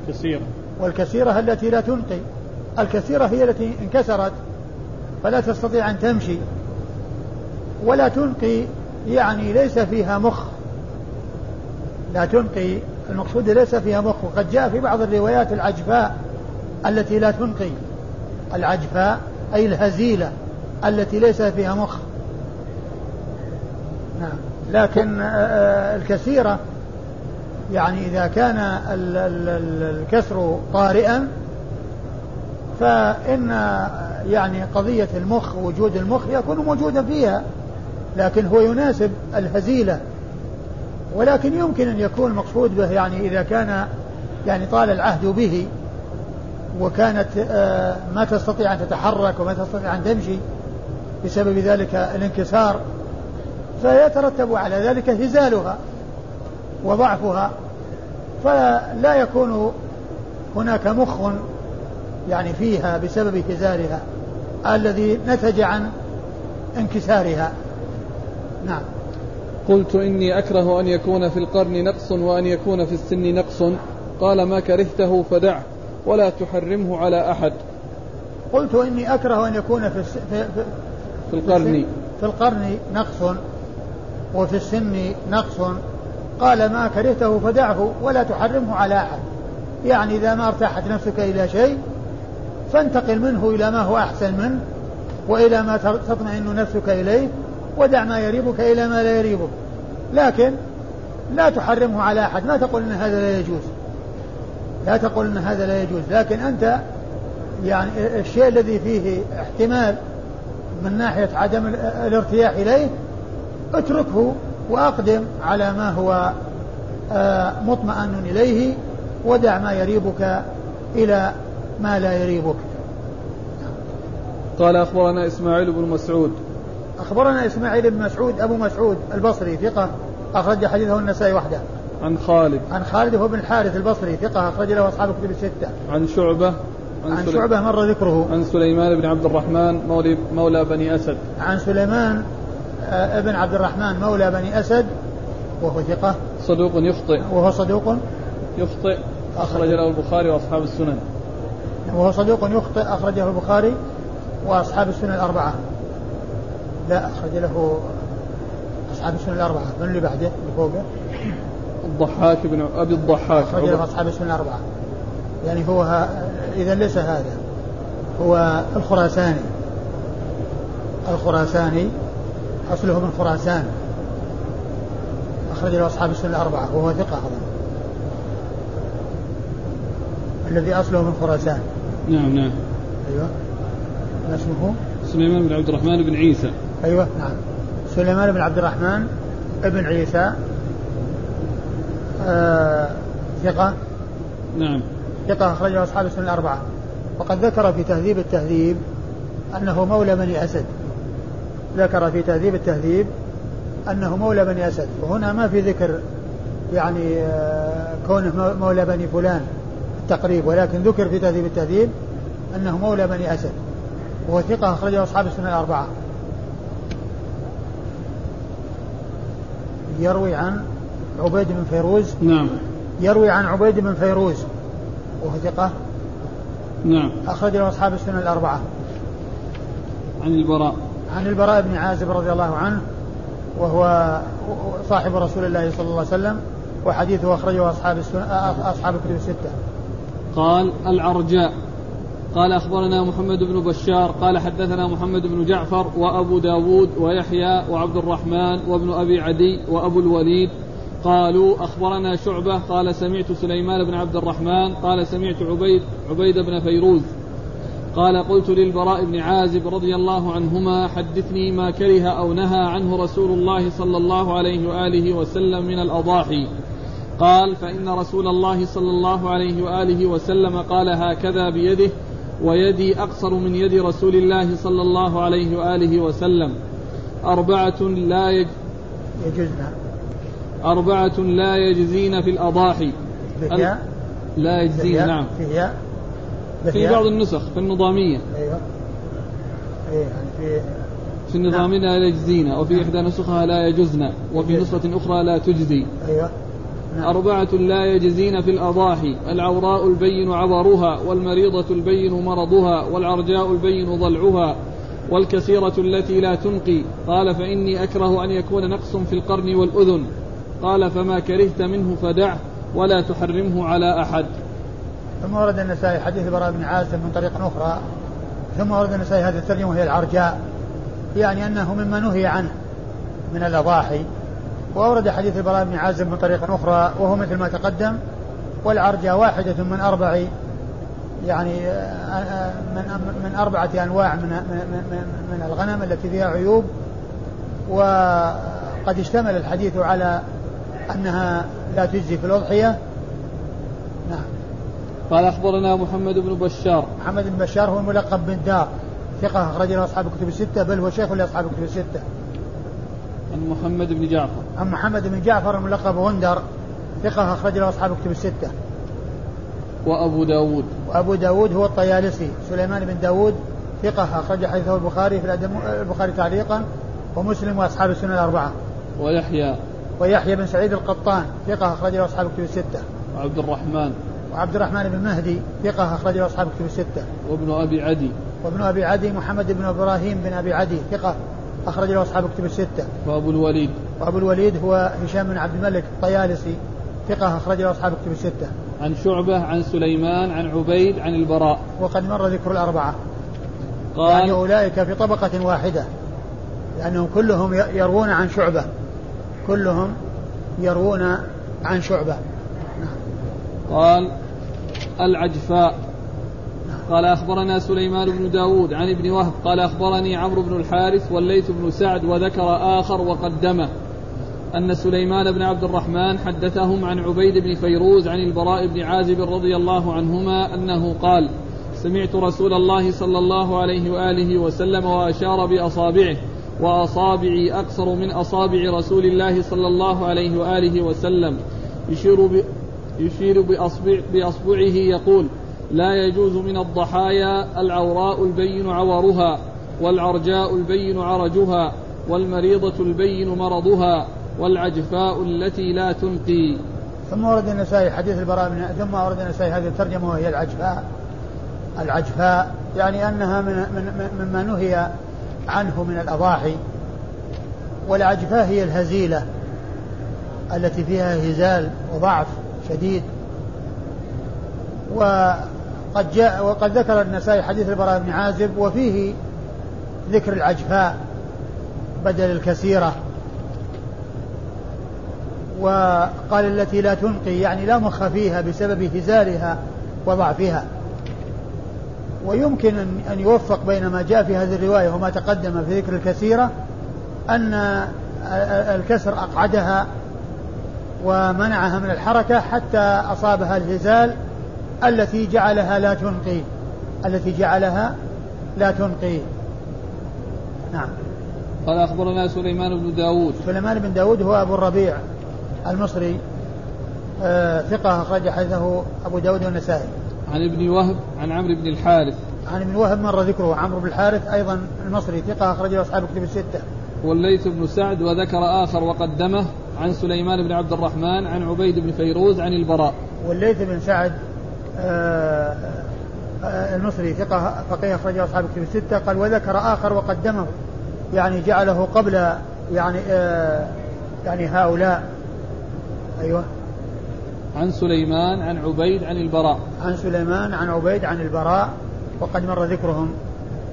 كثيرة والكثيرة التي لا تنقي الكثيرة هي التي انكسرت فلا تستطيع أن تمشي. ولا تنقي يعني ليس فيها مخ. لا تنقي المقصود ليس فيها مخ. وقد جاء في بعض الروايات العجفاء التي لا تنقي العجفاء أي الهزيلة التي ليس فيها مخ. نعم. لكن آه، آه، الكثيرة يعني إذا كان الكسر طارئا فإن يعني قضية المخ وجود المخ يكون موجودا فيها لكن هو يناسب الهزيلة ولكن يمكن أن يكون المقصود به يعني إذا كان يعني طال العهد به وكانت آه، ما تستطيع أن تتحرك وما تستطيع أن تمشي بسبب ذلك الانكسار فيترتب على ذلك هزالها وضعفها فلا يكون هناك مخ يعني فيها بسبب هزالها الذي نتج عن انكسارها. نعم. قلت إني أكره أن يكون في القرن نقص وأن يكون في السن نقص. قال ما كرهته فدعه ولا تحرمه على أحد. قلت إني أكره أن يكون في, في, في, في القرن. في القرن نقص وفي السن نقص. قال ما كرهته فدعه ولا تحرمه على أحد. يعني إذا ما ارتاحت نفسك إلى شيء فانتقل منه إلى ما هو أحسن منه وإلى ما تطمئن نفسك إليه ودع ما يريبك إلى ما لا يريبك. لكن لا تحرمه على أحد. ما تقول أن هذا لا يجوز. لا تقول أن هذا لا يجوز. لكن أنت يعني الشيء الذي فيه احتمال من ناحية عدم الارتياح إليه اتركه وأقدم على ما هو آه، مطمئن إليه ودع ما يريبك إلى ما لا يريبك. قال أخبرنا إسماعيل بن مسعود. أخبرنا إسماعيل بن مسعود أبو مسعود البصري ثقة أخرج حديثه النسائي وحده. عن خالد. عن خالد هو بن الحارث البصري ثقة أخرج له أصحاب الكتب الستة. عن شعبة. عن, عن شعبة مر ذكره. عن سليمان بن عبد الرحمن مولى, مولى بني أسد. عن سليمان ابن عبد الرحمن مولى بني أسد وهو ثقة. صدوق يخطئ. وهو صدوق. يخطئ أخرج له البخاري وأصحاب السنن. وهو صدوق يخطئ أخرجه البخاري وأصحاب السنن الأربعة. لا أخرج له أصحاب السنن الأربعة. من اللي بعده؟ اللي فوقه؟ الضحاك بن أبي الضحاك. أخرج له أصحاب السنن الأربعة. يعني هو ها إذا ليس هذا هو الخراساني. الخراساني أصله من خراسان. أخرج له أصحاب السنن الأربعة وهو ثقة أظن الذي أصله من خراسان. نعم نعم. أيوه. ما اسمه؟ سليمان بن عبد الرحمن بن عيسى. أيوه نعم. سليمان بن عبد الرحمن بن عيسى. آه ثقة. نعم. ثقة أخرجه أصحاب السنة الأربعة. وقد ذكر في تهذيب التهذيب أنه مولى بني أسد. ذكر في تهذيب التهذيب أنه مولى بني أسد وهنا ما في ذكر يعني آه، كونه مولى بني فلان التقريب ولكن ذكر في تهذيب التهذيب أنه مولى بني أسد وهو ثقة أخرجه أصحاب السنة الأربعة. يروي عن عبيد بن فيروز. نعم. يروي عن عبيد بن فيروز وهو ثقة نعم. أخرج له أصحاب السنة الأربعة. عن البراء. عن البراء بن عازب رضي الله عنه وهو صاحب رسول الله صلى الله عليه وسلم وحديثه أخرجه أصحاب السنة أصحاب الكتب الستة. قال العرجاء. قال أخبرنا محمد بن بشار قال حدثنا محمد بن جعفر وأبو داود ويحيى وعبد الرحمن وابن أبي عدي وأبو الوليد. قالوا أخبرنا شعبة قال سمعت سليمان بن عبد الرحمن قال سمعت عبيد عبيد بن فيروز. قال قلت للبراء بن عازب رضي الله عنهما حدثني ما كره أو نهى عنه رسول الله صلى الله عليه وآله وسلم من الأضاحي. قال فإن رسول الله صلى الله عليه وآله وسلم قال هكذا بيده ويدي أقصر من يد رسول الله صلى الله عليه وآله وسلم. أربعة لا يج... يجزن. أربعة لا يجزين في الأضاحي. ال... لا يجزين نعم. في بعض النسخ في النظامية. أيوه. إيه يعني في في النظامية لا يجزين وفي إحدى نسخها لا يجزن وفي نسخة أخرى لا تجزي. أيوه. نعم. أربعة لا يجزين في الأضاحي العوراء البين عبرها والمريضة البين مرضها والعرجاء البين ضلعها والكثيرة التي لا تنقي. قال فإني أكره أن يكون نقص في القرن والأذن. قال فما كرهت منه فدعه ولا تحرمه على أحد. ثم ورد النسائي حديث البراء بن عازم من طريق أخرى ثم ورد النسائي هذه الترجمة وهي العرجاء يعني أنه مما نهي عنه من الأضاحي وأورد حديث البراء بن عازم من طريق أخرى وهو مثل ما تقدم والعرجاء واحدة من أربع يعني من من أربعة أنواع من من من الغنم التي فيها عيوب وقد اشتمل الحديث على أنها لا تجزي في الأضحية. نعم. قال أخبرنا محمد بن بشار. محمد بن بشار هو الملقب بن دار ثقة أخرج له أصحاب الكتب الستة بل هو شيخ لأصحاب الكتب الستة. عن محمد بن جعفر. عن محمد بن جعفر الملقب غندر ثقة أخرج له أصحاب الكتب الستة. وأبو داود. وأبو داود هو الطيالسي. سليمان بن داود ثقة أخرج حديثه البخاري في البخاري تعليقا ومسلم وأصحاب السنن الأربعة. ويحيى. ويحيى بن سعيد القطان ثقة أخرج له أصحاب الكتب الستة. وعبد الرحمن. وعبد الرحمن بن مهدي ثقة أخرج له أصحاب الكتب الستة. وابن أبي عدي. وابن أبي عدي محمد بن إبراهيم بن أبي عدي ثقة أخرج له أصحاب الكتب الستة. وأبو الوليد. وأبو الوليد هو هشام بن عبد الملك الطيالسي ثقة أخرج له أصحاب الكتب الستة. عن شعبة عن سليمان عن عبيد عن البراء. وقد مر ذكر الأربعة. قال يعني أولئك في طبقة واحدة. لأنهم كلهم يروون عن شعبة. كلهم يروون عن شعبة. قال العجفاء قال أخبرنا سليمان بن داود عن ابن وهب قال أخبرني عمرو بن الحارث والليث بن سعد وذكر آخر وقدمه أن سليمان بن عبد الرحمن حدثهم عن عبيد بن فيروز عن البراء بن عازب رضي الله عنهما أنه قال سمعت رسول الله صلى الله عليه وآله وسلم وأشار بأصابعه وأصابعي أقصر من أصابع رسول الله صلى الله عليه وآله وسلم يشير. يشير بأصبع... بأصبعه يقول لا يجوز من الضحايا العوراء البين عورها والعرجاء البين عرجها والمريضة البين مرضها والعجفاء التي لا تنقي. ثم ورد النسائي حديث البراء من ثم ورد النسائي هذه الترجمة وهي العجفاء. العجفاء يعني أنها من من مما نهي عنه من الأضاحي. والعجفاء هي الهزيلة التي فيها هزال وضعف. شديد. وقد جاء وقد ذكر النسائي حديث البراء بن عازب وفيه ذكر العجفاء بدل الكثيرة. وقال التي لا تنقي يعني لا مخ فيها بسبب هزالها وضعفها ويمكن أن يوفق بين ما جاء في هذه الرواية وما تقدم في ذكر الكثيرة أن الكسر أقعدها ومنعها من الحركة حتى أصابها الهزال التي جعلها لا تنقي التي جعلها لا تنقي. نعم. قال أخبرنا سليمان بن داود. سليمان بن داود هو أبو الربيع المصري آه ثقة أخرج حديثه أبو داود والنسائي. عن ابن وهب عن عمرو بن الحارث. عن ابن وهب مر ذكره عمرو بن الحارث أيضا المصري ثقة أخرجه أصحاب الكتب الستة. والليث بن سعد وذكر آخر وقدمه. عن سليمان بن عبد الرحمن عن عبيد بن فيروز عن البراء. والليث بن سعد آه آه المصري ثقة فقيه أخرجه أصحاب الكتب الستة. قال وذكر آخر وقدمه يعني جعله قبل يعني آه يعني هؤلاء. أيوه. عن سليمان عن عبيد عن البراء. عن سليمان عن عبيد عن البراء. وقد مر ذكرهم.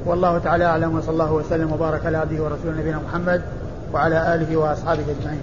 والله تعالى أعلم وصلى الله وسلم وبارك على عبده ورسوله نبينا محمد وعلى آله وأصحابه أجمعين.